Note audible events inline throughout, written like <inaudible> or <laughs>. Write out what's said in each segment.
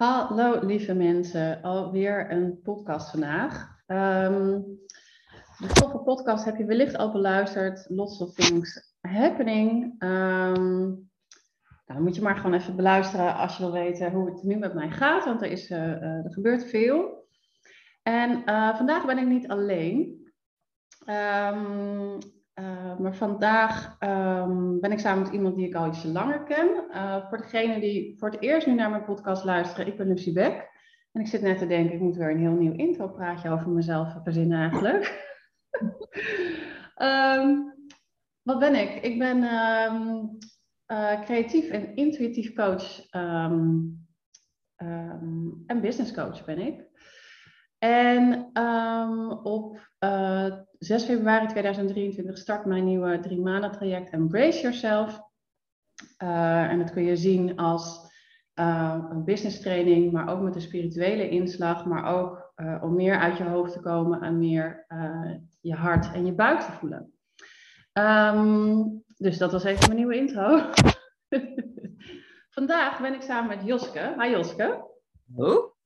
Hallo lieve mensen, alweer een podcast vandaag. Um, de toffe podcast heb je wellicht al beluisterd, Lots of Things Happening. Um, nou, dan moet je maar gewoon even beluisteren als je wil weten hoe het nu met mij gaat, want er, is, uh, er gebeurt veel. En uh, vandaag ben ik niet alleen. Um, uh, maar vandaag um, ben ik samen met iemand die ik al iets langer ken. Uh, voor degenen die voor het eerst nu naar mijn podcast luisteren, ik ben Lucie Beck. En ik zit net te denken, ik moet weer een heel nieuw intropraatje over mezelf verzinnen eigenlijk. um, <laughs> wat ben ik? Ik ben um, uh, creatief en intuïtief coach en business coach ben ik. En op 6 februari 2023 start mijn nieuwe drie maanden traject Embrace Yourself. Uh, en dat kun je zien als uh, een business training, maar ook met een spirituele inslag, maar ook om meer uit je hoofd te komen en meer je hart en je buik te voelen. Um, dus dat was even mijn nieuwe intro. <laughs> Vandaag ben ik samen met Joske. Hi Joske. Hallo.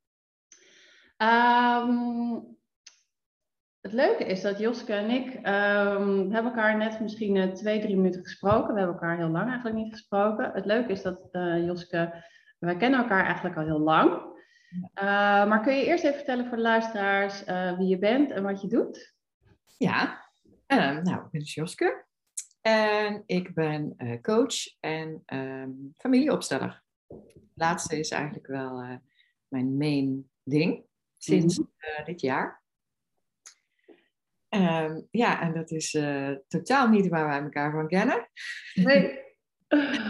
Um, het leuke is dat Joske en ik um, hebben elkaar net misschien uh, twee, drie minuten gesproken. We hebben elkaar heel lang eigenlijk niet gesproken. Het leuke is dat uh, Joske, wij kennen elkaar eigenlijk al heel lang. Uh, maar kun je eerst even vertellen voor de luisteraars wie je bent en wat je doet? Ja, nou, ik ben dus Joske. En ik ben coach en um, familieopsteller. Het laatste is eigenlijk wel mijn main ding sinds mm -hmm. dit jaar. Um, ja, en dat is uh, totaal niet waar wij elkaar van kennen. Nee. <laughs>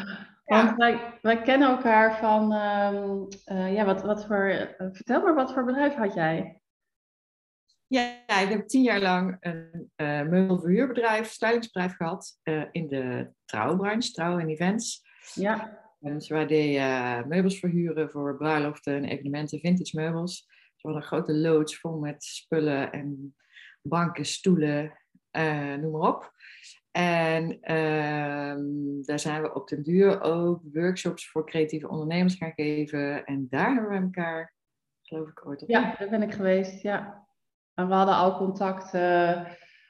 Want wij, wij kennen elkaar van, um, uh, ja, wat, wat voor, uh, vertel maar, wat voor bedrijf had jij? Ja, ik heb tien jaar lang een meubelverhuurbedrijf, stylingsbedrijf gehad in de trouwbranche, trouw en events. Ja. En dus wij deden meubels verhuren voor bruiloften en evenementen, vintage meubels. We hadden een grote loods vol met spullen en banken, stoelen, uh, noem maar op. En uh, daar zijn we op den duur ook workshops voor creatieve ondernemers gaan geven. En daar hebben we elkaar, geloof ik, ooit op. Ja, daar ben ik geweest, ja. En we hadden al contact uh,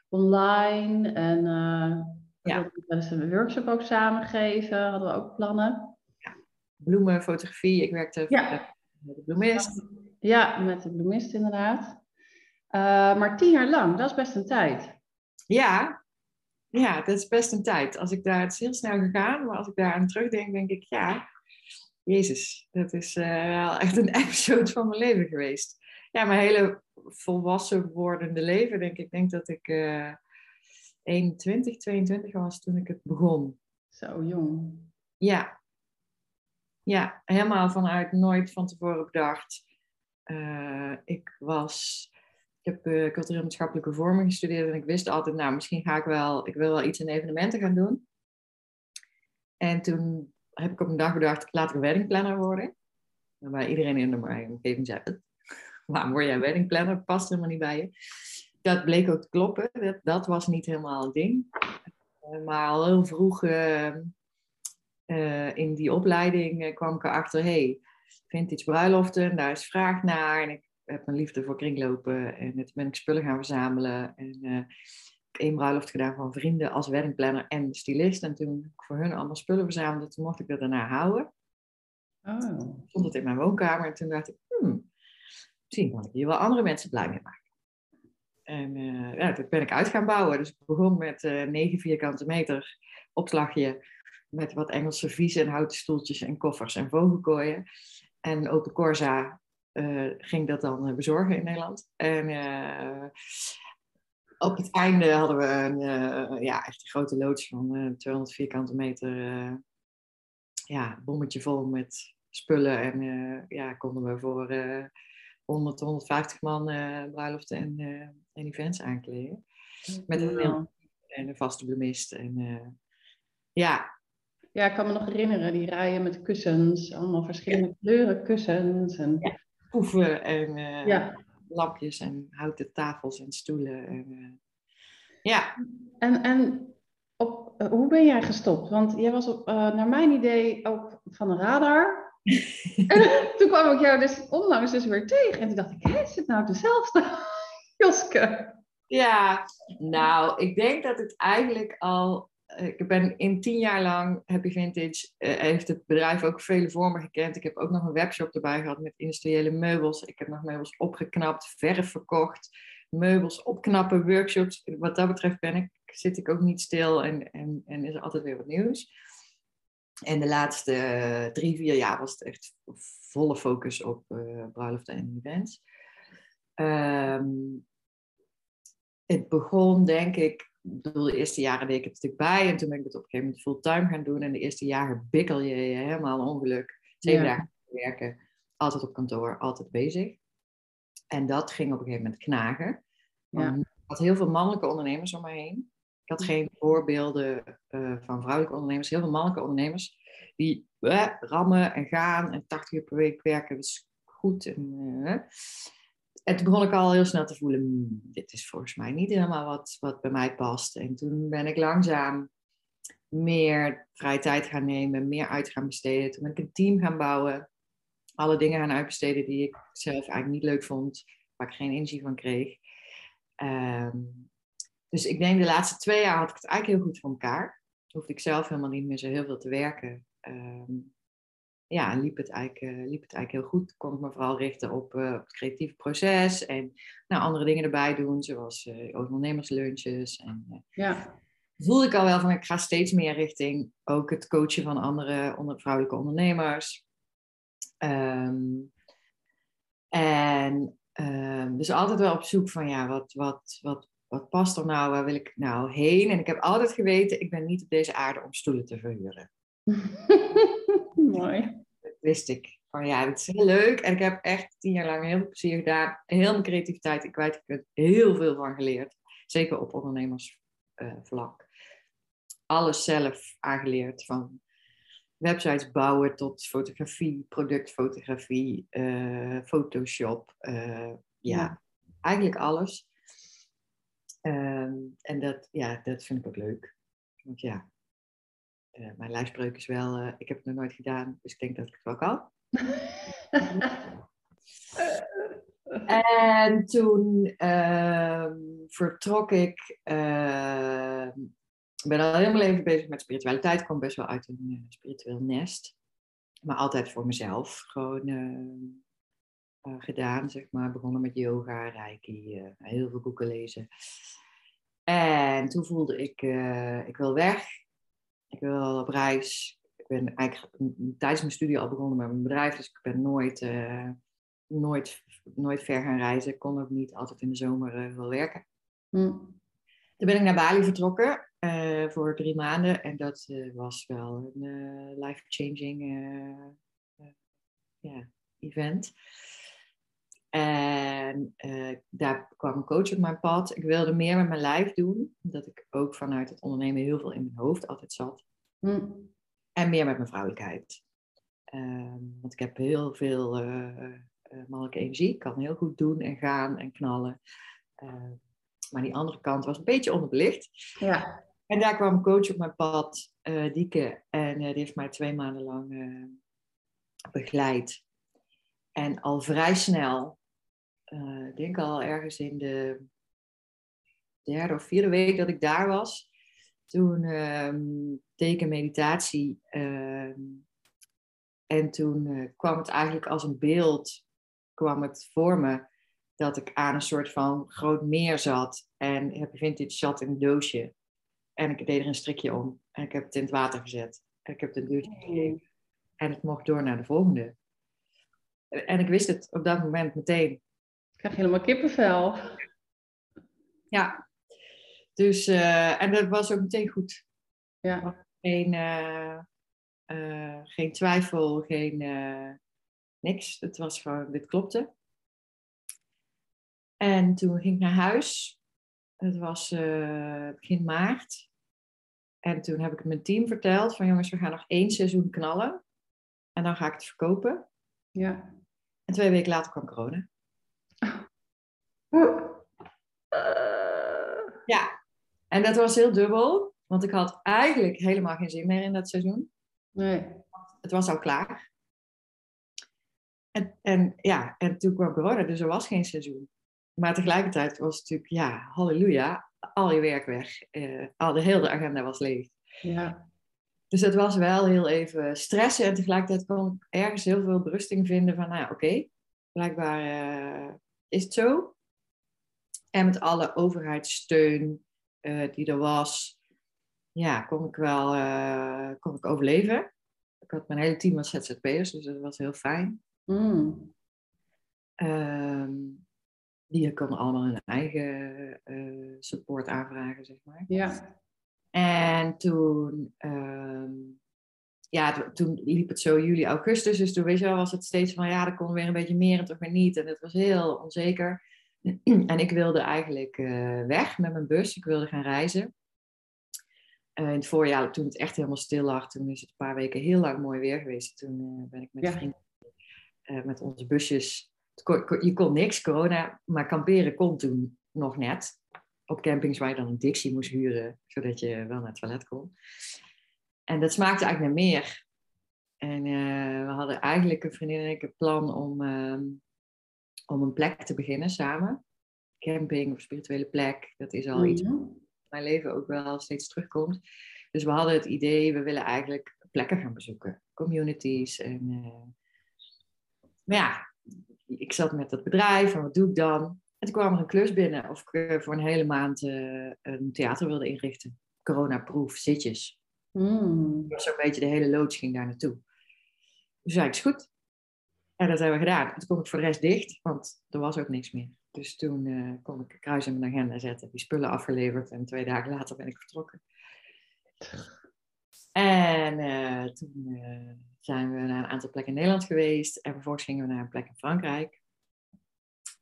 online en uh, ja. we een workshop ook samen geven, hadden we ook plannen. Ja. Bloemen, fotografie, ik werkte ja. de bloemist. Ja, met de bloemist inderdaad. Uh, maar tien jaar lang, dat is best een tijd. Ja, ja, dat is best een tijd. Als ik daar, het is heel snel gegaan, maar als ik daar aan terugdenk, denk ik, ja, Jezus, dat is uh, wel echt een <laughs> episode van mijn leven geweest. Ja, mijn hele volwassen wordende leven, denk ik. Ik denk dat ik uh, 21, 22 was toen ik het begon. Zo jong. Ja. Ja, helemaal vanuit nooit van tevoren bedacht. Uh, ik was ik heb uh, cultureel maatschappelijke vorming gestudeerd en ik wist altijd, nou, misschien ga ik wel, ik wil wel iets in evenementen gaan doen. En toen heb ik op een dag bedacht, laat ik een weddingplanner worden. Waarbij iedereen in de omgeving zei, waarom word jij weddingplanner? Past helemaal niet bij je. Dat bleek ook te kloppen. Dat, dat was niet helemaal het ding. Uh, maar al heel vroeg in die opleiding kwam ik erachter, hey, vintage bruiloften, daar is vraag naar. En ik heb mijn liefde voor kringlopen en toen ben ik spullen gaan verzamelen. En uh, ik heb één bruiloft gedaan van vrienden als weddingplanner en stylist. En toen ik voor hun allemaal spullen verzamelde, toen mocht ik dat daarna houden. Oh. Stond het in mijn woonkamer en toen dacht ik, hmm, misschien kan ik hier wel andere mensen blij mee maken. En uh, ja, dat ben ik uit gaan bouwen. Dus ik begon met uh, 9 vierkante meter opslagje met wat Engelse servies en houten stoeltjes en koffers en vogelkooien. En open Corsa uh, ging dat dan uh, bezorgen in Nederland. En uh, op het einde hadden we een, ja, echt een grote loods van 200 vierkante meter. ja, bommetje vol met spullen. En ja, konden we voor 100, 150 man bruiloften en, en events aankleden. Met een, en een vaste bloemist. En ja, ja, ik kan me nog herinneren, die rijen met kussens, allemaal verschillende ja. kleuren kussens. En... Ja poeven en uh, ja. lampjes en houten tafels en stoelen. En, uh, ja. En, en op, uh, hoe ben jij gestopt? Want jij was op, naar mijn idee ook van de radar. <laughs> en toen kwam ik jou dus onlangs dus weer tegen. En toen dacht ik, hé, is het nou dezelfde <laughs> Joske? Ja, nou, ik denk dat het eigenlijk al ik ben in tien jaar lang Happy Vintage, uh, heeft het bedrijf ook vele vormen gekend. Ik heb ook nog een webshop erbij gehad met industriële meubels. Ik heb nog meubels opgeknapt, verf verkocht, meubels opknappen, workshops. Wat dat betreft ben ik, zit ik ook niet stil en, en, en is er altijd weer wat nieuws. En de laatste drie, vier jaar was het echt volle focus op uh, en events. Um, het begon denk ik bedoel, de eerste jaren deed ik het natuurlijk bij. En toen ben ik het op een gegeven moment fulltime gaan doen. En de eerste jaren bikkel je je helemaal ongeluk. Zeven dagen werken. Altijd op kantoor, altijd bezig. En dat ging op een gegeven moment knagen. Ja. Ik had heel veel mannelijke ondernemers om me heen. Ik had geen voorbeelden uh, van vrouwelijke ondernemers. Heel veel mannelijke ondernemers die uh, rammen en gaan en 80 uur per week werken. Dat is goed. En, uh, en toen begon ik al heel snel te voelen, hmm, dit is volgens mij niet helemaal wat, wat bij mij past. En toen ben ik langzaam meer vrije tijd gaan nemen, meer uit gaan besteden. Toen ben ik een team gaan bouwen, alle dingen gaan uitbesteden die ik zelf eigenlijk niet leuk vond, waar ik geen energie van kreeg. Ehm, dus ik denk de laatste twee jaar had ik het eigenlijk heel goed voor elkaar. Hoefde ik zelf helemaal niet meer zo heel veel te werken. Um, ja, liep het, eigenlijk, uh, liep het eigenlijk heel goed. Kon ik me vooral richten op, uh, op het creatieve proces en nou, andere dingen erbij doen, zoals uh, ondernemerslunches. En, ja. Voelde ik al wel van ik ga steeds meer richting ook het coachen van andere onder, vrouwelijke ondernemers. Um, en um, dus altijd wel op zoek van ja, wat, wat, wat, wat past er nou? Waar wil ik nou heen? En ik heb altijd geweten, ik ben niet op deze aarde om stoelen te verhuren. <laughs> Mooi. Dat wist ik. Van ja, het is heel leuk. En ik heb echt tien jaar lang heel veel plezier gedaan. Heel mijn creativiteit. Ik weet, ik heb heel veel van geleerd. Zeker op ondernemersvlak. Alles zelf aangeleerd. Van websites bouwen tot fotografie, productfotografie, uh, Photoshop. Uh, ja, eigenlijk alles. Um, en dat, ja, dat vind ik ook leuk. Want ja, uh, mijn lijfspreuk is wel, uh, ik heb het nog nooit gedaan, dus ik denk dat ik het wel kan. <laughs> en toen uh, vertrok ik, ehm, ben al helemaal even bezig met spiritualiteit. Ik kom best wel uit een uh, spiritueel nest. Maar altijd voor mezelf gewoon ehm, gedaan, zeg maar. Begonnen met yoga, reiki, heel veel boeken lezen. En toen voelde ik, ik wil weg ik wil op reis. Ik ben eigenlijk tijdens mijn studie al begonnen met mijn bedrijf, dus ik ben nooit, uh, nooit, nooit ver gaan reizen. Ik kon ook niet altijd in de zomer uh, wel werken. Hm. Toen ben ik naar Bali vertrokken uh, voor drie maanden en dat was wel een life-changing ja, event. En daar kwam een coach op mijn pad. Ik wilde meer met mijn lijf doen, omdat ik ook vanuit het ondernemen heel veel in mijn hoofd altijd zat. Hm. En meer met mijn vrouwelijkheid. Ehm, want ik heb heel veel uh, mannelijke energie. Ik kan heel goed doen en gaan en knallen. Ehm, maar die andere kant was een beetje onderbelicht. Ja. En daar kwam een coach op mijn pad, Dieke. En die heeft mij twee maanden lang begeleid. En al vrij snel, ik denk al ergens in de derde of vierde week dat ik daar was, toen teken meditatie. Ehm, en toen uh, kwam het eigenlijk als een beeld, kwam het voor me dat ik aan een soort van groot meer zat. En Happy Vintage zat in een doosje. En ik deed er een strikje om. En ik heb het in het water gezet. En ik heb het een duwtje gegeven. En het mocht door naar de volgende. En ik wist het op dat moment meteen. Krijg helemaal kippenvel. Ja, dus, uh, en dat was ook meteen goed. Ja. Geen, uh, uh, geen twijfel, geen niks. Het was gewoon, dit klopte. En toen ging ik naar huis. Het was begin maart. En toen heb ik het mijn team verteld van jongens, we gaan nog één seizoen knallen. En dan ga ik het verkopen. Ja. En twee weken later kwam corona. Ja, en dat was heel dubbel, want ik had eigenlijk helemaal geen zin meer in dat seizoen. Nee. Het was al klaar. En, en, ja, en toen kwam corona, dus er was geen seizoen. Maar tegelijkertijd was het natuurlijk, ja, halleluja, al je werk weg. Uh, al de hele agenda was leeg. Ja. Dus het was wel heel even stressen. En tegelijkertijd kon ik ergens heel veel berusting vinden van, nou ja, oké, blijkbaar uh, is het zo. En met alle overheidssteun uh, die er was, ja, kon ik wel kon ik overleven. Ik had mijn hele team als ZZP'ers, dus dat was heel fijn. Mm. Um, die konden allemaal hun eigen uh, support aanvragen, zeg maar. Ja. En toen, um, ja, toen liep het zo juli, augustus. Dus toen weet je wel, was het steeds van ja, er kon weer een beetje meer en toch weer niet. En het was heel onzeker. <clears throat> En ik wilde eigenlijk uh, weg met mijn bus. Ik wilde gaan reizen. Uh, in het voorjaar, toen het echt helemaal stil lag, toen is het een paar weken heel lang mooi weer geweest. Toen ben ik met ja. vrienden met onze busjes je kon niks, corona, maar kamperen kon toen nog net. Op campings waar je dan een Dixie moest huren, zodat je wel naar het toilet kon. En dat smaakte eigenlijk naar meer. En uh, we hadden eigenlijk een vriendin en ik een plan om, uh, om een plek te beginnen samen. Camping of spirituele plek, dat is al mm -hmm. iets wat in mijn leven ook wel steeds terugkomt. Dus we hadden het idee, we willen eigenlijk plekken gaan bezoeken. Communities. En, uh, maar ja, ik zat met dat bedrijf en wat doe ik dan? En toen kwam er een klus binnen of ik eh, voor een hele maand uh, een theater wilde inrichten. Corona-proof, zitjes. Mm. Zo'n beetje de hele loods ging daar naartoe. Dus zei ik, is goed. En dat hebben we gedaan. En toen kon ik voor de rest dicht, want er was ook niks meer. Dus toen uh, kon ik een kruis in mijn agenda zetten, die spullen afgeleverd en twee dagen later ben ik vertrokken. En uh, toen uh, zijn we naar een aantal plekken in Nederland geweest. En vervolgens gingen we naar een plek in Frankrijk.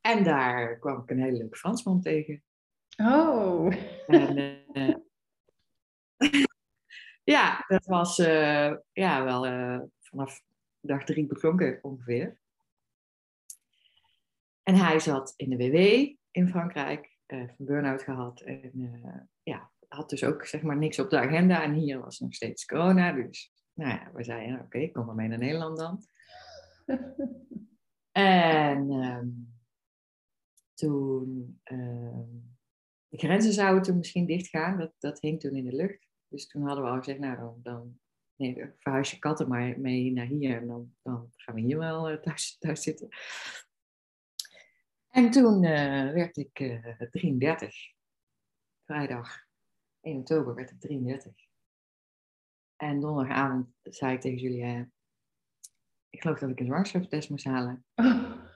En daar kwam ik een hele leuke Fransman tegen. Oh. En, <laughs> ja, dat was ja, wel vanaf dag drie beklonken ongeveer. En hij zat in de WW in Frankrijk, een burn-out gehad. En ja, had dus ook zeg maar niks op de agenda. En hier was nog steeds corona. Dus nou ja, we zeiden, oké, okay, kom maar mee naar Nederland dan. <laughs> en um, toen, um, de grenzen zouden toen misschien dichtgaan. Dat, dat hing toen in de lucht. Dus toen hadden we al gezegd, nou dan, dan nee, verhuis je katten maar mee naar hier. En dan, dan gaan we hier wel uh, thuis, <laughs> thuis zitten. En toen uh, werd ik uh, 33. Vrijdag 1 oktober werd ik 33. En donderdagavond zei ik tegen Julia, ik geloof dat ik een zwangerschapstest moest halen. <laughs>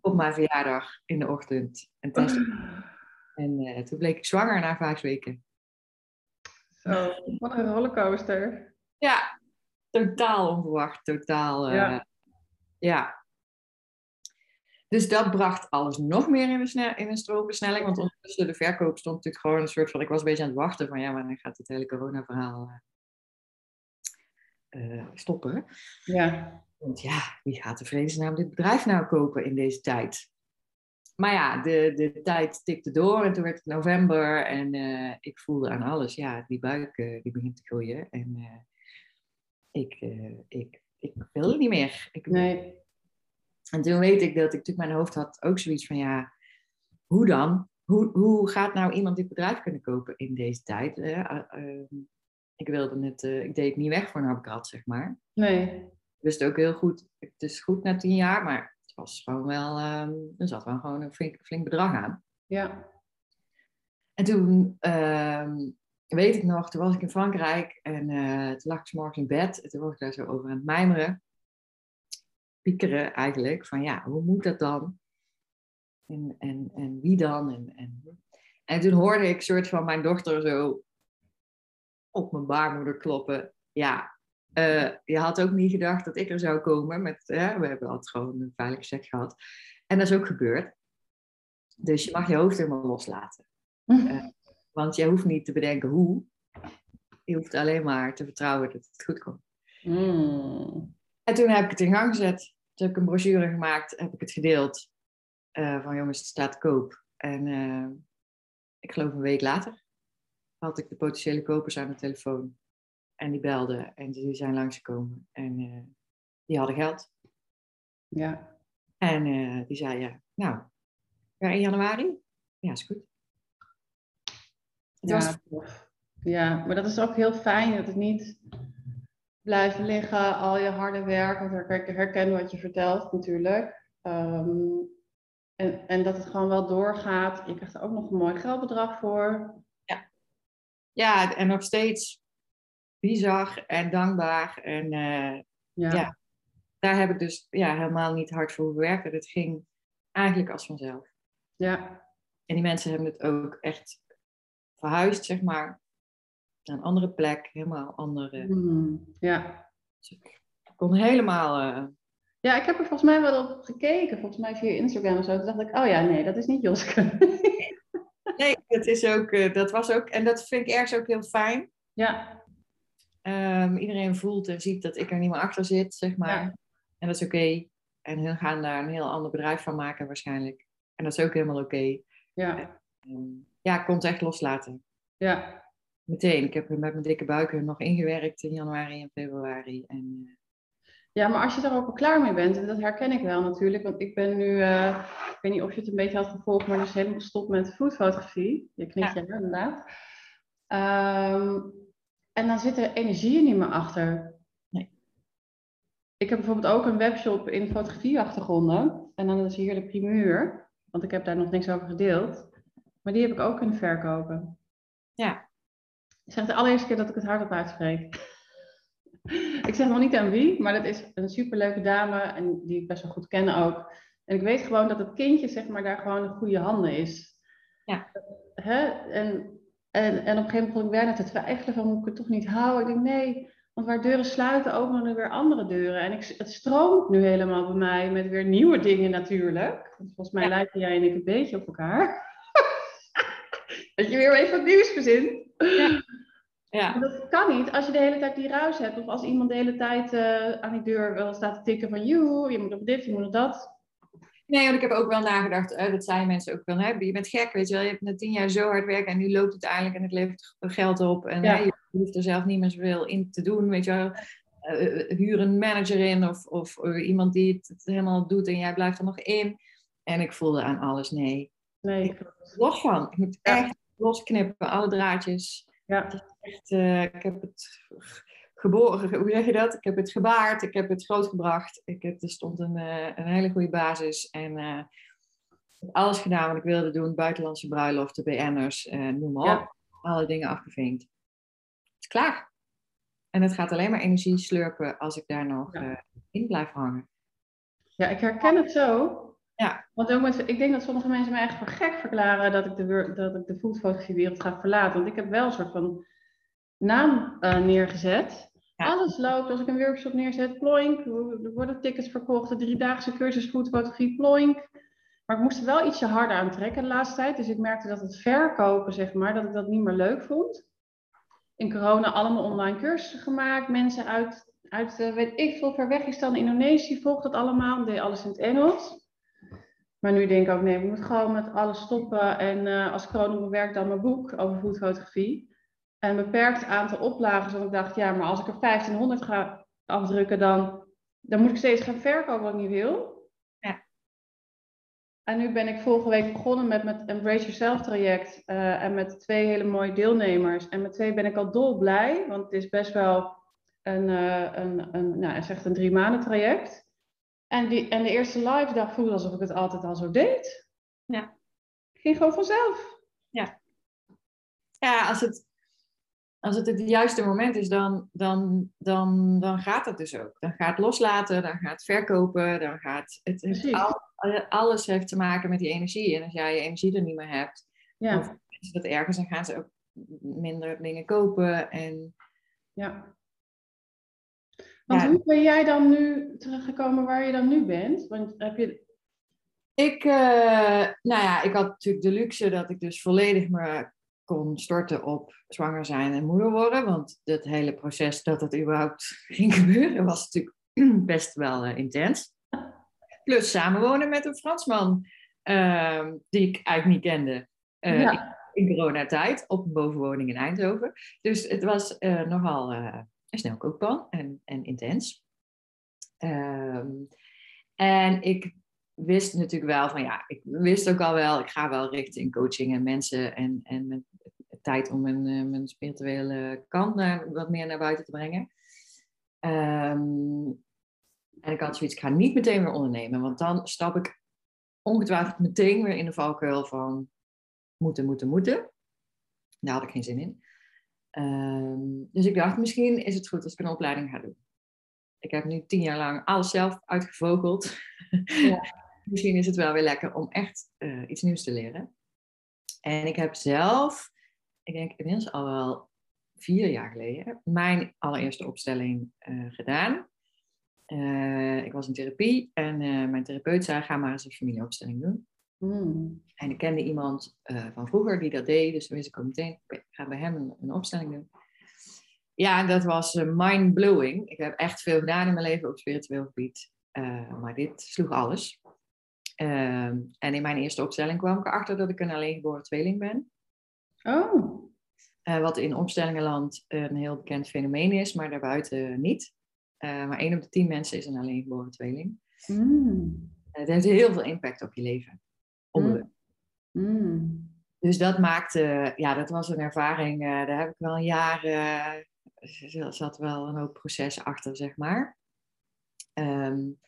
Op mijn verjaardag in de ochtend een test. <laughs> En uh, toen bleek ik zwanger na vijf weken. Zo, wat een rollercoaster. Ja, totaal onverwacht, totaal. Uh, ja. ja. Dus dat bracht alles nog meer in een, in een stroomversnelling. Want ondertussen de verkoop stond natuurlijk gewoon een soort van... Ik was een beetje aan het wachten van ja, wanneer gaat het hele corona-verhaal uh, stoppen? Ja. Want ja, wie gaat de vredesnaam dit bedrijf nou kopen in deze tijd? Maar ja, de, de tijd tikte door en toen werd het november en uh, ik voelde aan alles, ja, die buik uh, die begint te groeien. En ik, ik, ik wil niet meer. Ik, nee. En toen weet ik dat ik natuurlijk mijn hoofd had ook zoiets van ja, hoe dan? Hoe, hoe gaat nou iemand dit bedrijf kunnen kopen in deze tijd? Uh, ik wilde het, ik deed het niet weg voor een abkrat, zeg maar. Nee. Ik wist ook heel goed, het is goed na tien jaar, maar was gewoon wel, um, er zat wel gewoon een flink, flink bedrag aan. Ja. En toen um, weet ik nog, toen was ik in Frankrijk en uh, toen lag ik morgens in bed. En toen was ik daar zo over aan het mijmeren piekeren eigenlijk. Van ja, hoe moet dat dan? En, en, en wie dan? En, en, en toen hoorde ik soort van mijn dochter zo op mijn baarmoeder kloppen. Ja, uh, je had ook niet gedacht dat ik er zou komen. Met, we hebben altijd gewoon een veilige seks gehad. En dat is ook gebeurd. Dus je mag je hoofd helemaal loslaten. Uh, want je hoeft niet te bedenken hoe. Je hoeft alleen maar te vertrouwen dat het goed komt. Mm. En toen heb ik het in gang gezet. Toen heb ik een brochure gemaakt, heb ik het gedeeld. Uh, van jongens, het staat koop. En ik geloof een week later had ik de potentiële kopers aan de telefoon. En die belden en die zijn langsgekomen. En uh, die hadden geld. Ja. En eh, die zei, ja, nou, ja, in januari? Ja, is goed. Het Ja, was, ja, maar dat is ook heel fijn dat het niet blijft liggen, al je harde werk. Want ik herken wat je vertelt natuurlijk. Ehm, en, en dat het gewoon wel doorgaat. Je krijgt er ook nog een mooi geldbedrag voor. ja, en nog steeds bizar en dankbaar. En eh, Ja, Ja. daar heb ik dus ja, helemaal niet hard voor werken. Het ging eigenlijk als vanzelf. ja, En die mensen hebben het ook echt verhuisd, zeg maar, naar een andere plek, helemaal andere. Hmm, ja. Dus ik kon helemaal. eh, Ja, ik heb er volgens mij wel op gekeken, volgens mij via Instagram of zo. Toen dacht ik, oh ja, nee, dat is niet Joske. Nee, dat is ook, eh, dat was ook, en dat vind ik ergens ook heel fijn. ja, Ehm, iedereen voelt en ziet dat ik er niet meer achter zit, zeg maar. Ja. En dat is oké. En hun gaan daar een heel ander bedrijf van maken, waarschijnlijk. En dat is ook helemaal oké. ja, Ehm, ja, ik kon het echt loslaten. ja, Meteen. Ik heb met mijn dikke buik nog ingewerkt in januari en februari. En, eh, Ja, maar als je er ook al klaar mee bent, en dat herken ik wel natuurlijk, want ik ben nu, eh, ik weet niet of je het een beetje had gevolgd, maar dus helemaal gestopt met foodfotografie. Je knikt ja, inderdaad. Ehm, en dan zit er energie niet meer achter. Nee. Ik heb bijvoorbeeld ook een webshop in fotografieachtergronden. En dan is hier de primeur, want ik heb daar nog niks over gedeeld. Maar die heb ik ook kunnen verkopen. Ja. Ik zeg de allereerste keer dat ik het hardop uitspreek. <laughs> ik zeg nog niet aan wie, maar dat is een superleuke dame en die ik best wel goed ken ook. En ik weet gewoon dat het kindje zeg maar daar gewoon in goede handen is. Ja. Hè? En, en, en op een gegeven moment begon ik bijna te twijfelen van moet ik het toch niet houden? Ik denk nee, want waar deuren sluiten openen er weer andere deuren. En ik, het stroomt nu helemaal bij mij met weer nieuwe dingen natuurlijk. Want volgens mij Ja. lijken jij en ik een beetje op elkaar. <laughs> dat je weer even wat nieuws verzint. ja. Maar Dat kan niet als je de hele tijd die ruis hebt. Of als iemand de hele tijd eh, aan die deur wel staat te tikken van... joe, je moet op dit, je moet op dat. Nee, want ik heb ook wel nagedacht, eh, dat zeiden mensen ook wel, hè, je bent gek, weet je wel, je hebt na tien jaar zo hard werken en nu loopt het eindelijk en het levert geld op en Ja. hè, je hoeft er zelf niet meer zoveel in te doen, weet je wel. Eh, huur een manager in of, of iemand die het, het helemaal doet en jij blijft er nog in. En ik voelde aan alles, nee, Nee, los van. Ik moet Ja. echt losknippen, alle draadjes. ja, Echt, eh, ik heb het geboren, hoe zeg je dat? Ik heb het gebaard, ik heb het grootgebracht. Ik heb, er stond een, eh, een hele goede basis. En ik heb alles gedaan wat ik wilde doen. Buitenlandse bruiloften, BN'ers, eh noem maar Ja. op. Alle dingen afgevinkt. Het is klaar. En het gaat alleen maar energie slurpen als ik daar nog Ja. in blijf hangen. ja, ik herken het zo. Ja. Want ook met, ik denk dat sommige mensen mij echt voor gek verklaren dat ik de, dat ik de foodfotografiewereld ga verlaten. Want ik heb wel een soort van naam neergezet. Alles loopt. Als ik een workshop neerzet, ploink. Er worden tickets verkocht. De driedaagse cursus foodfotografie, ploink. Maar ik moest er wel ietsje harder aan trekken de laatste tijd. Dus ik merkte dat het verkopen, zeg maar, dat ik dat niet meer leuk vond. In corona allemaal online cursussen gemaakt. Mensen uit, uit eh, weet ik veel, ver weg is dan Indonesië, volgt dat allemaal. Deed alles in het Engels. Maar nu denk ik ook, nee, we moeten gewoon met alles stoppen. En eh, als corona bewerkt dan mijn boek over foodfotografie. En een beperkt aantal oplagen. Zodat ik dacht, ja, maar als ik er 1500 ga afdrukken, dan, dan moet ik steeds gaan verkopen wat ik niet wil. Ja. En nu ben ik vorige week begonnen met het Embrace Yourself traject. eh, en met twee hele mooie deelnemers. En met twee ben ik al dolblij. Want het is best wel een, eh, een, een, nou, het is echt een drie maanden traject. En, die, en de eerste live dag voelde alsof ik het altijd al zo deed. Ja. Het ging gewoon vanzelf. Ja, als het, als het het juiste moment is, dan, dan, dan, dan gaat het dus ook. Dan gaat loslaten, dan gaat verkopen, dan gaat... Het, al- alles heeft te maken met die energie. En als jij je energie er niet meer hebt, Ja, of dat ergens, dan gaan ze ook minder dingen kopen. En ja. Want Ja. hoe ben jij dan nu teruggekomen waar je dan nu bent? Want heb je... ik, eh, nou ja, ik had natuurlijk de luxe dat ik dus volledig me kon storten op zwanger zijn en moeder worden. Want het hele proces dat dat überhaupt <laughs> ging gebeuren was natuurlijk <clears throat> best wel eh, intens. Plus samenwonen met een Fransman ehm, die ik eigenlijk niet kende ja. in coronatijd op een bovenwoning in Eindhoven. Dus het was eh, nogal een snelkookpan en, en intens. Ehm, en ik wist natuurlijk wel van ja, ik wist ook al wel, ik ga wel richting coaching en mensen en, en met tijd om mijn, eh, mijn spirituele kant naar, wat meer naar buiten te brengen. Ehm, en ik had zoiets, ik ga niet meteen weer ondernemen, want dan stap ik ongetwijfeld meteen weer in de valkuil van moeten, moeten, moeten. Daar had ik geen zin in. Ehm, dus ik dacht, misschien is het goed als ik een opleiding ga doen. Ik heb nu tien jaar lang alles zelf uitgevogeld. Ja. <laughs> misschien is het wel weer lekker om echt uh, iets nieuws te leren. En ik heb zelf, ik denk inmiddels al wel vier jaar geleden, mijn allereerste opstelling uh, gedaan. Uh, ik was in therapie en mijn therapeut zei: ga maar eens een familieopstelling doen. Mm. En ik kende iemand van vroeger die dat deed, dus toen wist ik ook meteen: ik ga bij hem een, een opstelling doen. Ja, dat was mind-blowing. Ik heb echt veel gedaan in mijn leven op spiritueel gebied. maar dit sloeg alles. Ehm, en in mijn eerste opstelling kwam ik erachter dat ik een alleengeboren tweeling ben. Oh. Uh, wat in opstellingenland een heel bekend fenomeen is, maar daarbuiten niet. Uh, maar één op de tien mensen is een alleengeboren tweeling. Mm. Het heeft heel veel impact op je leven. Onbewust. Mm. Dus dat maakte, ja, dat was een ervaring, uh, daar heb ik wel een jaar, zat wel een hoop proces achter, zeg maar. Um,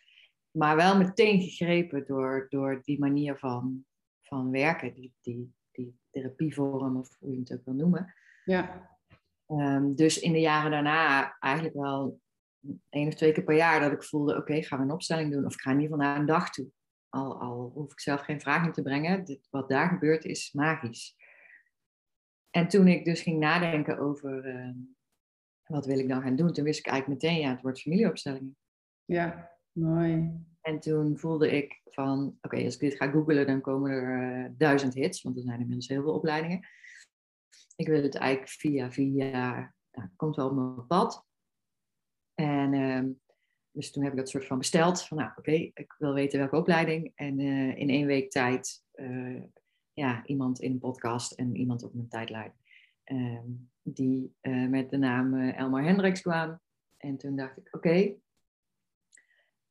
maar wel meteen gegrepen door, door die manier van, van werken, die, die, die therapievorm of hoe je het ook wil noemen. Ja. Um, dus in de jaren daarna eigenlijk wel één of twee keer per jaar dat ik voelde, oké, okay, gaan we een opstelling doen of ik ga in ieder geval naar een dag toe. Al, al hoef ik zelf geen vraag in te brengen, dit, wat daar gebeurt is magisch. En toen ik dus ging nadenken over uh, wat wil ik dan gaan doen, toen wist ik eigenlijk meteen, ja, het wordt familieopstellingen. Ja. Mooi. En toen voelde ik van, oké, als ik dit ga googlen, dan komen er uh, duizend hits, want er zijn inmiddels heel veel opleidingen. Ik wil het eigenlijk via, via, nou, komt wel op mijn pad. En uh, dus toen heb ik dat soort van besteld, van nou, oké, ik wil weten welke opleiding. En uh, in één week tijd, uh, ja, iemand in een podcast en iemand op mijn tijdlijn, ehm, die met de naam Elmar Hendricks kwam. En toen dacht ik, oké,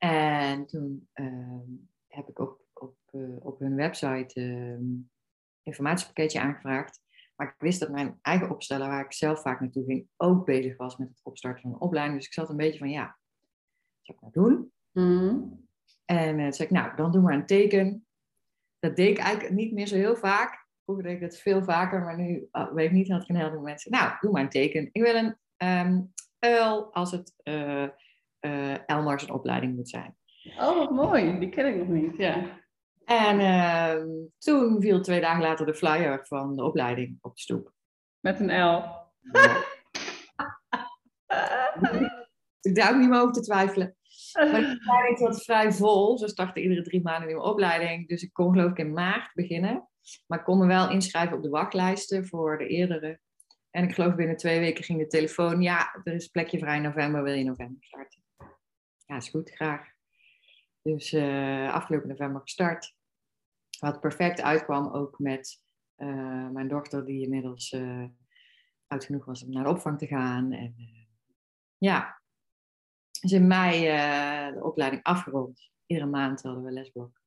en toen ehm, heb ik op, op, uh, op hun website um, informatiepakketje aangevraagd. Maar ik wist dat mijn eigen opsteller, waar ik zelf vaak naartoe ging, ook bezig was met het opstarten van een opleiding. Dus ik zat een beetje van, ja, wat zou ik nou doen? Mm. En uh, toen zei ik, nou, dan doe maar een teken. Dat deed ik eigenlijk niet meer zo heel vaak. Vroeger deed ik dat veel vaker, maar nu oh, weet ik niet, had ik een heleboel mensen. Nou, doe maar een teken. Ik wil een um, uil als het... Uh, uh, Elmars een opleiding moet zijn. Oh, wat mooi. Die ken ik nog niet, ja. En uh, toen viel twee dagen later de flyer van de opleiding op de stoep. Met een L. <laughs> ik daar ook niet meer over te twijfelen. Maar de opleiding was vrij vol. Ze starten iedere drie maanden een nieuwe opleiding. Dus ik kon geloof ik in maart beginnen. Maar ik kon me wel inschrijven op de wachtlijsten voor de eerdere. En ik geloof binnen twee weken ging de telefoon. Ja, er is plekje vrij in november. Wil je november starten? Ja, is goed, graag. Dus uh, afgelopen november gestart. Wat perfect uitkwam ook met uh, mijn dochter, die inmiddels uh, oud genoeg was om naar de opvang te gaan. En ja, dus in mei de opleiding afgerond. Iedere maand hadden we lesblok.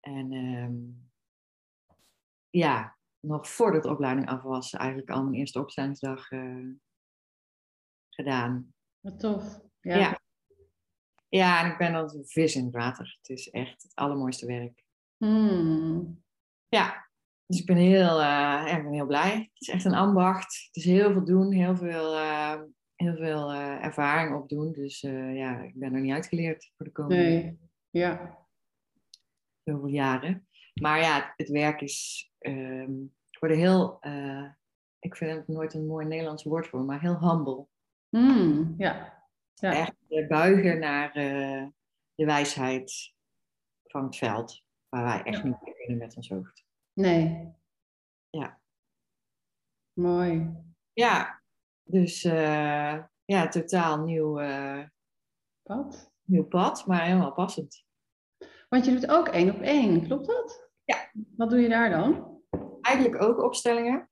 En um, ja, nog voordat de opleiding af was, eigenlijk al mijn eerste opstellingsdag gedaan. Wat tof. ja. ja. Ja, en ik ben als een vis in het water. Het is echt het allermooiste werk. Hmm. Ja, dus ik ben heel, uh, ik ben heel blij. Het is echt een ambacht. Het is heel veel doen, heel veel, uh, heel veel uh, ervaring opdoen. Dus ja, ik ben er niet uitgeleerd voor de komende nee. ja. zoveel jaren. Maar ja, het werk is, um, ik word heel, ik vind het nooit een mooi Nederlands woord voor, maar heel humble. Hmm, ja, ja. Echt eh, buigen naar uh, de wijsheid van het veld, waar wij echt niet kunnen met ons hoofd. Nee. Ja. Mooi. Ja, dus uh, ja, totaal nieuw pad. Nieuw pad, maar helemaal passend. Want je doet ook één op één, klopt dat? Ja. Wat doe je daar dan? Eigenlijk ook opstellingen.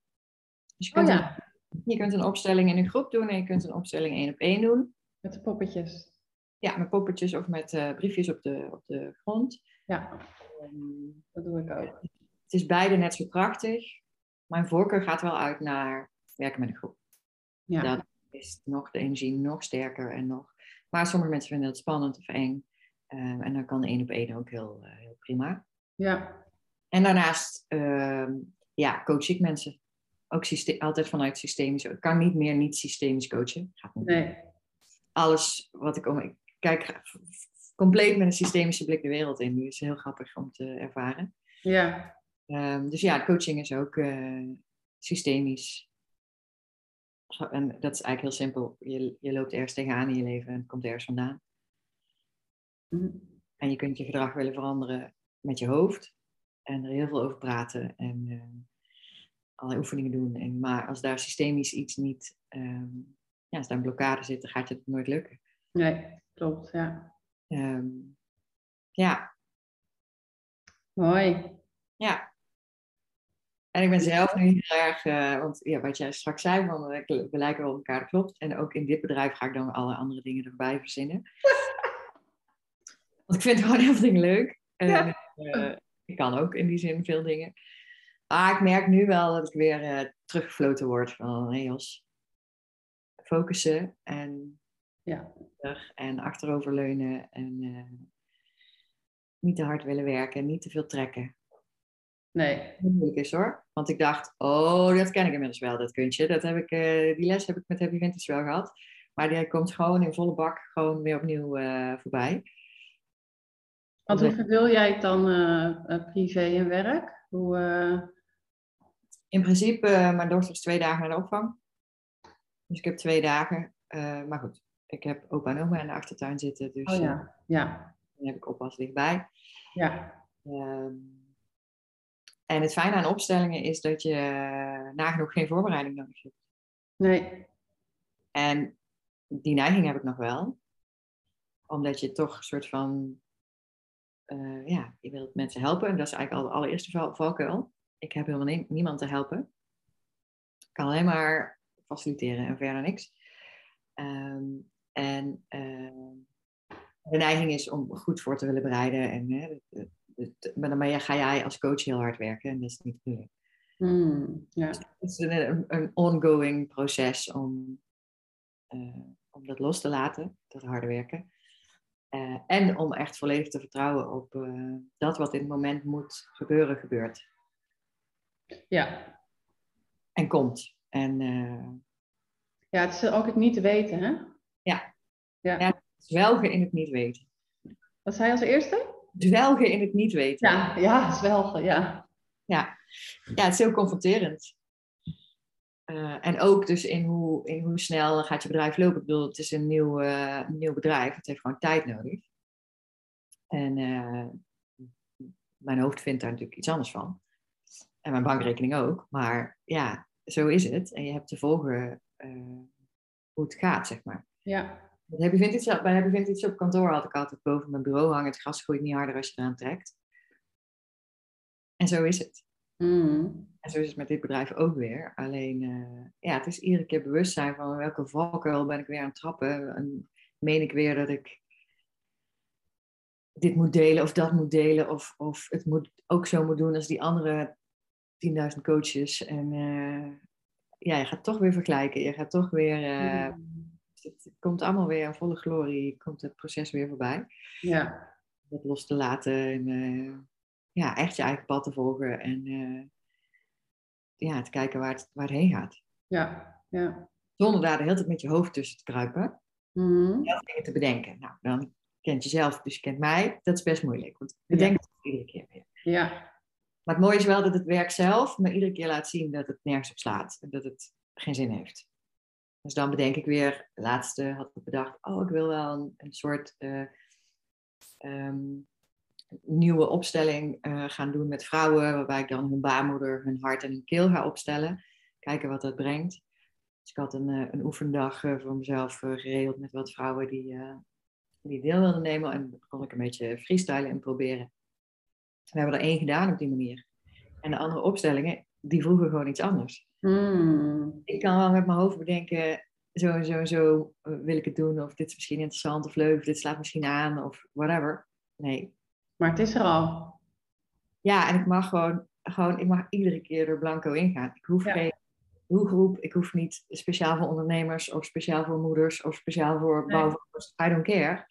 Dus je kunt, oh, ja. een, je kunt een opstelling in een groep doen en je kunt een opstelling één op één doen. Met de poppetjes. Ja, met poppetjes of met eh, briefjes op de, op de grond. Ja, Ehm, dat doe ik ook. het is beide net zo krachtig. Mijn voorkeur gaat wel uit naar werken met een groep. Ja, Dat is nog de energie nog sterker en nog. Maar sommige mensen vinden het spannend of eng. Ehm, en dan kan één op één ook heel, eh, heel prima. ja, En daarnaast ehm, ja, coach ik mensen. Ook altijd vanuit systemisch. Ik kan niet meer niet systemisch coachen. Gaat niet. nee, Alles wat ik om. Ik kijk compleet met een systemische blik de wereld in. Die is heel grappig om te ervaren. ja, Ehm, dus ja, coaching is ook eh, systemisch. En dat is eigenlijk heel simpel. Je, je loopt ergens tegenaan in je leven en het komt ergens vandaan. Mhm. En je kunt je gedrag willen veranderen met je hoofd. En er heel veel over praten en eh, allerlei oefeningen doen. En, maar als daar systemisch iets niet, ehm, ja, als daar een blokkade zit, dan gaat het nooit lukken. nee, klopt, ja. Ehm, ja, Mooi. ja. En ik ben zelf nu heel erg, eh, want ja, wat jij straks zei, van, we lijken wel op elkaar, klopt. En ook in dit bedrijf ga ik dan alle andere dingen erbij verzinnen. want ik vind gewoon heel veel dingen leuk. En, Ja. eh, ik kan ook in die zin veel dingen. Maar ik merk nu wel dat ik weer eh, teruggefloten word van, hé Jos, focussen en, Ja. en achteroverleunen en eh, niet te hard willen werken, niet te veel trekken. Nee, moeilijk is hoor. Want ik dacht, oh, dat ken ik inmiddels wel, dat kuntje. Dat heb ik, eh, die les heb ik met Happy Vintage wel gehad. Maar die komt gewoon in volle bak gewoon weer opnieuw eh, voorbij. want hoe verdeel jij het dan privé en werk? Hoe, In principe, mijn dochter is twee dagen naar de opvang. Dus ik heb twee dagen. eh, maar goed, ik heb opa en oma in de achtertuin zitten. Dus oh eh, ja, ja, dan heb ik oppas dichtbij. ja, Ehm, en het fijne aan opstellingen is dat je eh, nagenoeg geen voorbereiding nodig hebt. nee, En die neiging heb ik nog wel. Omdat je toch een soort van... ja, je wilt mensen helpen. En dat is eigenlijk al de allereerste val- valkuil. Ik heb helemaal nie- niemand te helpen. Ik kan alleen maar faciliteren en verder niks. Ehm, en ehm, de neiging is om goed voor te willen bereiden. En, hè, maar dan ga jij als coach heel hard werken. En dat is niet. Hmm, ja, Het is een, een, een ongoing proces om, eh, om dat los te laten, dat harde werken. Eh, en om echt volledig te vertrouwen op eh, dat wat in het moment moet gebeuren, gebeurt. ja. En komt. En eh, Ja, het is ook het niet te weten, hè? Ja. Ja. Ja. zwelgen in het niet weten. Wat zei je als eerste? Zwelgen in het niet weten. Ja, ja, zwelgen, ja. Ja, ja het is heel confronterend. Eh, en ook dus in hoe, in hoe snel gaat je bedrijf lopen. Ik bedoel, het is een nieuw, eh, nieuw bedrijf. Het heeft gewoon tijd nodig. En eh, mijn hoofd vindt daar natuurlijk iets anders van. En mijn bankrekening ook. Maar ja, zo is het. En je hebt te volgen eh, hoe het gaat, zeg maar. Ja, Dat Happy Vintage, bij Happy Vintage op kantoor had ik altijd boven mijn bureau hangen. Het gras groeit niet harder als je eraan trekt. En zo is het. Hmm, En zo is het met dit bedrijf ook weer. Alleen, eh, ja, het is iedere keer bewust zijn van welke valkuil ben ik weer aan het trappen. En meen ik weer dat ik dit moet delen of dat moet delen. Of, of het moet ook zo moet doen als die andere 10.000 coaches. En eh, ja, je gaat toch weer vergelijken. Je gaat toch weer... eh, het komt allemaal weer in volle glorie. Komt het proces weer voorbij. ja, Dat los te laten. En eh, ja, echt je eigen pad te volgen. En ja, te kijken waar het, waar het heen gaat. ja, ja. Zonder daar de hele tijd met je hoofd tussen te kruipen. Hmm, Zelf dingen te bedenken. Nou, dan kent je zelf, dus je kent mij. Dat is best moeilijk. Want ik bedenk het iedere keer weer. ja, Maar het mooie is wel dat het werk zelf me iedere keer laat zien dat het nergens op slaat. En dat het geen zin heeft. Dus dan bedenk ik weer, laatste had ik bedacht, oh, ik wil wel een, soort eh, ehm, nieuwe opstelling eh, gaan doen met vrouwen, waarbij ik dan hun baarmoeder, hun hart en hun keel ga opstellen. Kijken wat dat brengt. Dus ik had een, eh, een oefendag voor mezelf geregeld met wat vrouwen die, die deel wilden nemen. En kon ik een beetje freestylen en proberen. We hebben er één gedaan op die manier. En de andere opstellingen, die vroegen gewoon iets anders. hmm, Ik kan wel met mijn hoofd bedenken zo en zo en zo eh, wil ik het doen. Of dit is misschien interessant of leuk. Of dit slaat misschien aan of whatever. Nee. Maar het is er al. Ja, en ik mag gewoon, gewoon ik mag iedere keer er blanco ingaan. Ik hoef Ja. geen doelgroep. Ik hoef niet speciaal voor ondernemers of speciaal voor moeders of speciaal voor Nee. bouwvakkers. I don't care.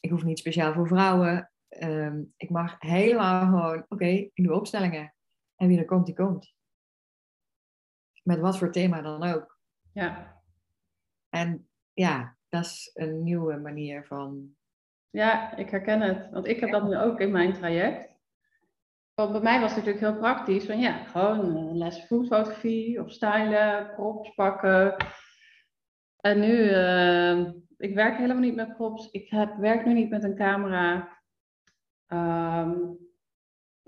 Ik hoef niet speciaal voor vrouwen. Ehm, ik mag helemaal gewoon, oké, ik doe opstellingen. En wie er komt, die komt. Met wat voor thema dan ook. Ja. En ja, dat is een nieuwe manier van. ja, ik herken het. Want ik heb dat nu ook in mijn traject. Want bij mij was het natuurlijk heel praktisch. Van ja, gewoon eh, les foodfotografie of stylen, props pakken. En nu, eh, ik werk helemaal niet met props. Ik heb, werk nu niet met een camera. Ehm,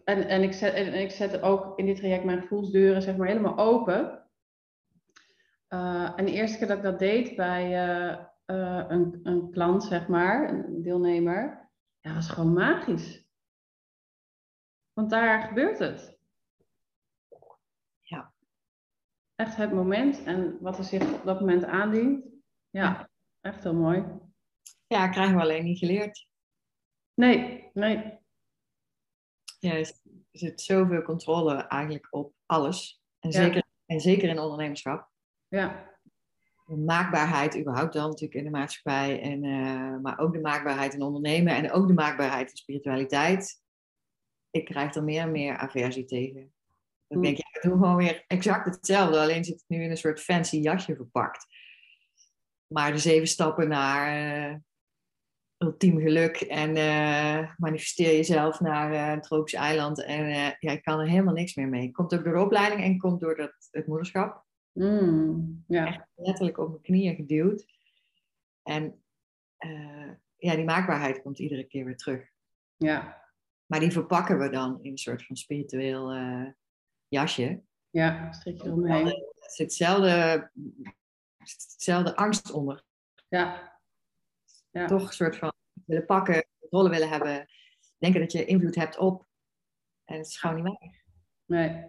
en, en, ik zet, en ik zet ook in dit traject mijn gevoelsdeuren zeg maar helemaal open. Eh, en de eerste keer dat ik dat deed bij eh, eh, een, een klant, zeg maar, een deelnemer, ja, was gewoon magisch. Want daar gebeurt het. Ja. Echt het moment en wat er zich op dat moment aandient. Ja, echt heel mooi. Ja, krijgen we alleen niet geleerd. Nee, nee. Ja, er zit zoveel controle eigenlijk op alles. En, Ja. zeker, en zeker in ondernemerschap. Ja, De maakbaarheid überhaupt dan natuurlijk in de maatschappij. En, eh, maar ook de maakbaarheid in ondernemen. En ook de maakbaarheid in spiritualiteit. Ik krijg er meer en meer aversie tegen. Dan denk ik, ja, we doen gewoon weer exact hetzelfde. Alleen zit het nu in een soort fancy jasje verpakt. Maar de zeven stappen naar eh, ultiem geluk. En eh, manifesteer jezelf naar eh, een tropisch eiland. En eh, ja, ik kan er helemaal niks meer mee. Komt ook door de opleiding en komt door dat, het moederschap Mm, ja, echt letterlijk op mijn knieën geduwd. En ja, die maakbaarheid komt iedere keer weer terug. ja, Maar die verpakken we dan in een soort van spiritueel jasje. ja, strik je Er eromheen. zit hetzelfde, hetzelfde angst onder. Ja, ja, Toch een soort van willen pakken, controle willen hebben, denken dat je invloed hebt op. En het is gewoon niet waar. nee,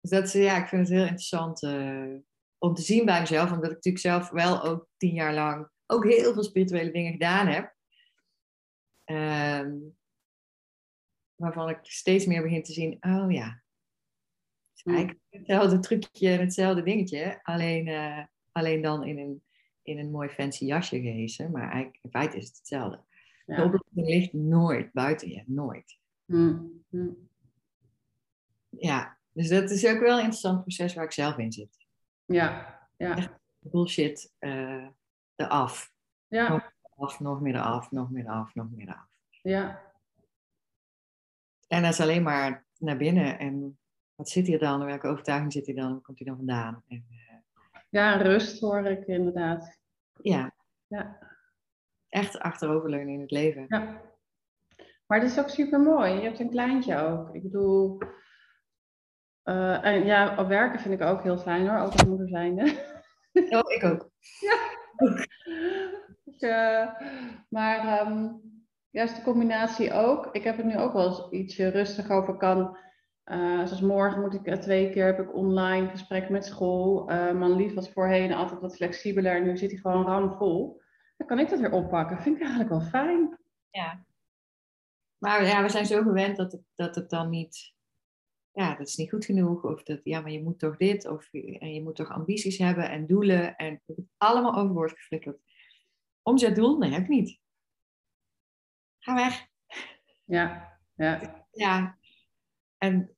Dus dat is, ja, ik vind het heel interessant eh, om te zien bij mezelf. Omdat ik natuurlijk zelf wel ook tien jaar lang ook heel veel spirituele dingen gedaan heb. Ehm, waarvan ik steeds meer begin te zien, oh ja. Het is Hmm. eigenlijk hetzelfde trucje en hetzelfde dingetje. Alleen, eh, alleen dan in een, in een mooi fancy jasje gehezen. Maar eigenlijk in feite is het hetzelfde. De oplossing ligt nooit buiten je. Nooit. Mm, mm. Ja, dus dat is ook wel een interessant proces waar ik zelf in zit. ja, ja, bullshit eh eraf. ja, Af, nog meer eraf, nog meer eraf, nog meer eraf. ja, En dat is alleen maar naar binnen. En wat zit hier dan? Welke overtuiging zit hier dan? Waar komt hij dan vandaan? En, eh, ja, rust hoor ik inderdaad. ja, Ja, echt achteroverleunen in het leven. ja. Maar het is ook super mooi. Je hebt een kleintje ook. Ik bedoel, eh, en ja, op werken vind ik ook heel fijn hoor, ook als moeder zijnde. Oh, ik ook. <laughs> Dus, eh, maar ehm, juist de combinatie ook. Ik heb het nu ook wel eens ietsje rustig over kan. Eh, zoals morgen moet ik eh, twee keer heb ik online gesprekken met school. Eh man Lief was voorheen altijd wat flexibeler. Nu zit hij gewoon ramvol. Dan kan ik dat weer oppakken. Vind ik eigenlijk wel fijn. Ja. Maar ja, we zijn zo gewend dat het, dat het dan niet... Ja, dat is niet goed genoeg. Of dat, ja, maar je moet toch dit. Of en je moet toch ambities hebben en doelen. En het wordt allemaal overboord geflikkerd. Omzet doel? Nee, heb ik niet. Ga weg. Ja, ja, Ja, en,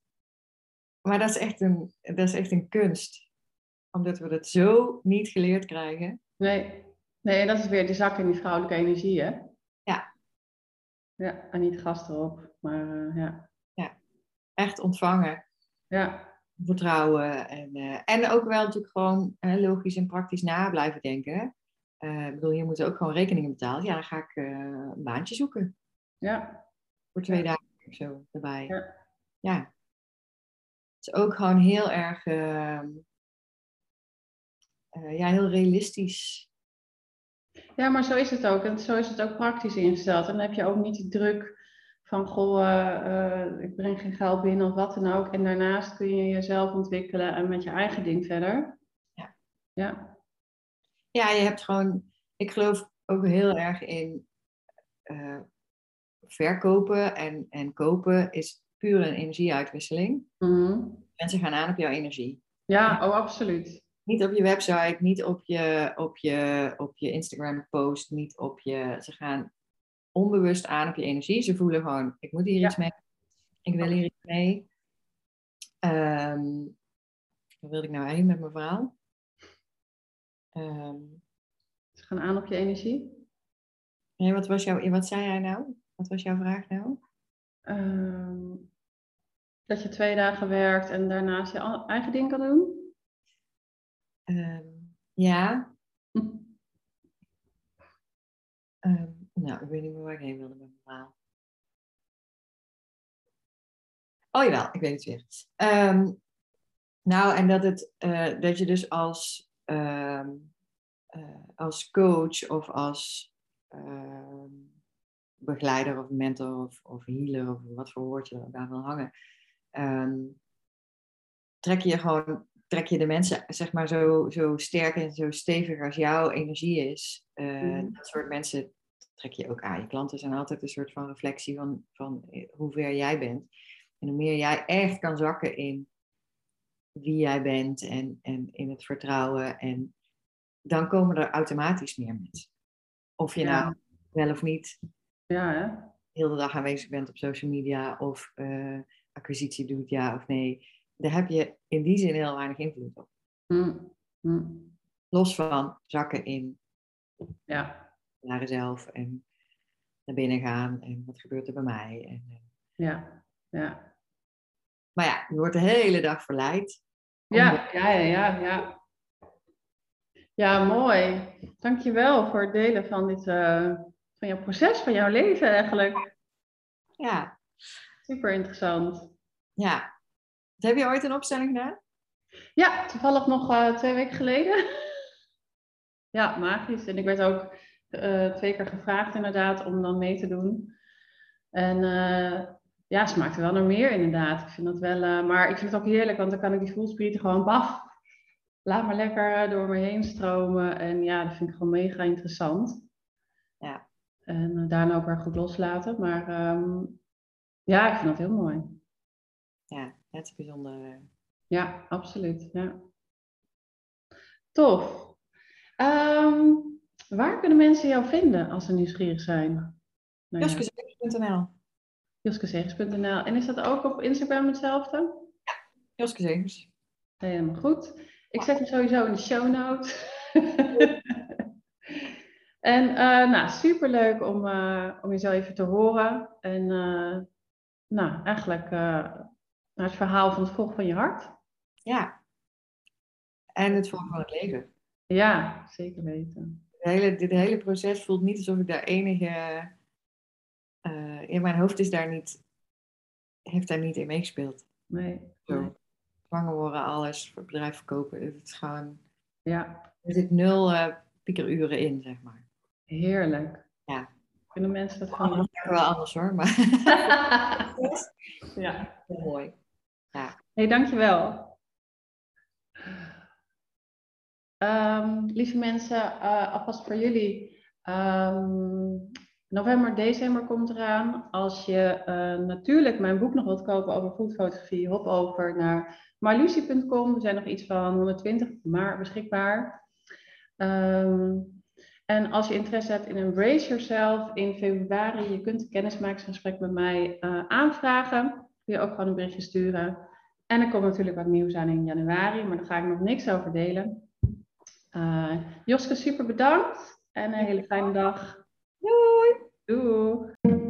maar dat is, echt een, dat is echt een kunst. Omdat we dat zo niet geleerd krijgen. nee. Nee, dat is weer die zak in die vrouwelijke energie, hè? Ja. Ja, en niet gas erop. Maar eh, ja. Echt ontvangen, Ja, vertrouwen. En, eh, en ook wel natuurlijk gewoon eh, logisch en praktisch na blijven denken. Eh, ik bedoel, je moet ook gewoon rekeningen betalen. Ja, dan ga ik eh, een baantje zoeken. ja, Voor twee Ja. dagen of zo erbij. Ja. Ja. Het is ook gewoon heel erg... ehm, eh, ja, heel realistisch. Ja, maar zo is het ook. En zo is het ook praktisch ingesteld. En dan heb je ook niet die druk van, goh, eh, eh, ik breng geen geld binnen of wat dan ook. En daarnaast kun je jezelf ontwikkelen en met je eigen ding verder. Ja. Ja, Ja, je hebt gewoon, ik geloof ook heel erg in verkopen en, en kopen is puur een energieuitwisseling. Mhm. Mensen gaan aan op jouw energie. Ja, oh, absoluut. Niet op je website, niet op je, op je, op je Instagram post, niet op je. Ze gaan onbewust aan op je energie. Ze voelen gewoon, ik moet hier Ja. iets mee. Ik wil hier iets mee. Ehm waar wilde ik nou heen met mijn verhaal? Ehm, Ze gaan aan op je energie. nee, wat, was jouw, wat zei jij nou? Wat was jouw vraag nou? Ehm, dat je twee dagen werkt en daarnaast je eigen ding kan doen. Ehm, ja, Hm. ehm, nou, ik weet niet meer waar ik heen wilde met mijn verhaal. Oh jawel, ik weet het weer. Nou, en dat, het, eh, dat je dus als, eh, als coach of als begeleider of mentor of, of healer of wat voor woord je daar wil hangen, ehm, trek je gewoon trek je de mensen zeg maar zo, zo sterk en zo stevig als jouw energie is. eh, Mhm. Dat soort mensen trek je ook aan. Je klanten zijn altijd een soort van reflectie van, van eh, hoe ver jij bent. En hoe meer jij echt kan zakken in wie jij bent en, en in het vertrouwen. En dan komen er automatisch meer mensen. Of je Ja. nou wel of niet Ja, hè? de hele dag aanwezig bent op social media of eh, acquisitie doet, ja of nee. Daar heb je in die zin heel weinig invloed op. Hm. Hm. Los van zakken in Ja, naar jezelf en naar binnen gaan en wat gebeurt er bij mij. En, eh, ja, ja. maar ja, je wordt de hele dag verleid. Ja, ja, ja, ja, ja. Ja, mooi. Dankjewel voor het delen van dit, eh, van jouw proces, van jouw leven eigenlijk. Ja, Super interessant. ja. Heb je ooit een opstelling gedaan? Ja, toevallig nog eh, twee weken geleden. ja, magisch. En ik werd ook eh, twee keer gevraagd inderdaad om dan mee te doen. En eh, ja, smaakte wel naar meer inderdaad. Ik vind dat wel, maar ik vind het ook heerlijk, want dan kan ik die voelsprieten gewoon baf. Laat maar lekker door me heen stromen. En ja, dat vind ik gewoon mega interessant. Ja. En eh, daarna ook weer goed loslaten. Maar ehm, ja, ik vind dat heel mooi. Ja, het is bijzonder. eh. Ja, absoluut. Ja. Tof. Ehm, waar kunnen mensen jou vinden als ze nieuwsgierig zijn? Nou ja. En is dat ook op Instagram hetzelfde? Joskezegers. Helemaal goed. Ik zet hem sowieso in de show notes. <laughs> en eh nou, superleuk om, eh, om je zo even te horen. En eh, nou, eigenlijk naar het verhaal van het volgen van je hart. Ja. En het volgen van het leven. Ja, zeker weten. Het hele, dit hele proces voelt niet alsof ik daar enige... in mijn hoofd is daar niet... Heeft daar niet in meegespeeld. Nee. Zo. Zwanger worden, alles, bedrijf verkopen. Het is gewoon... Ja, Er zit nul piekeruren in, zeg maar. Heerlijk. Ja. Kunnen mensen dat Anderen gewoon... wel anders hoor, maar <laughs> ja. heel mooi. Hey, dankjewel. Ehm, lieve mensen, eh, alvast voor jullie. Ehm, november, december komt eraan. Als je eh, natuurlijk mijn boek nog wilt kopen over foodfotografie, hop over naar marlucie.com. Er zijn nog iets van 120 maar beschikbaar. Ehm, en als je interesse hebt in Embrace Yourself in februari, je kunt een kennismakingsgesprek met mij eh, aanvragen. Kun je ook gewoon een berichtje sturen. En er komt natuurlijk wat nieuws aan in januari, maar daar ga ik nog niks over delen. Eh, Joske, super bedankt en een hele fijne dag. Doei! Doei!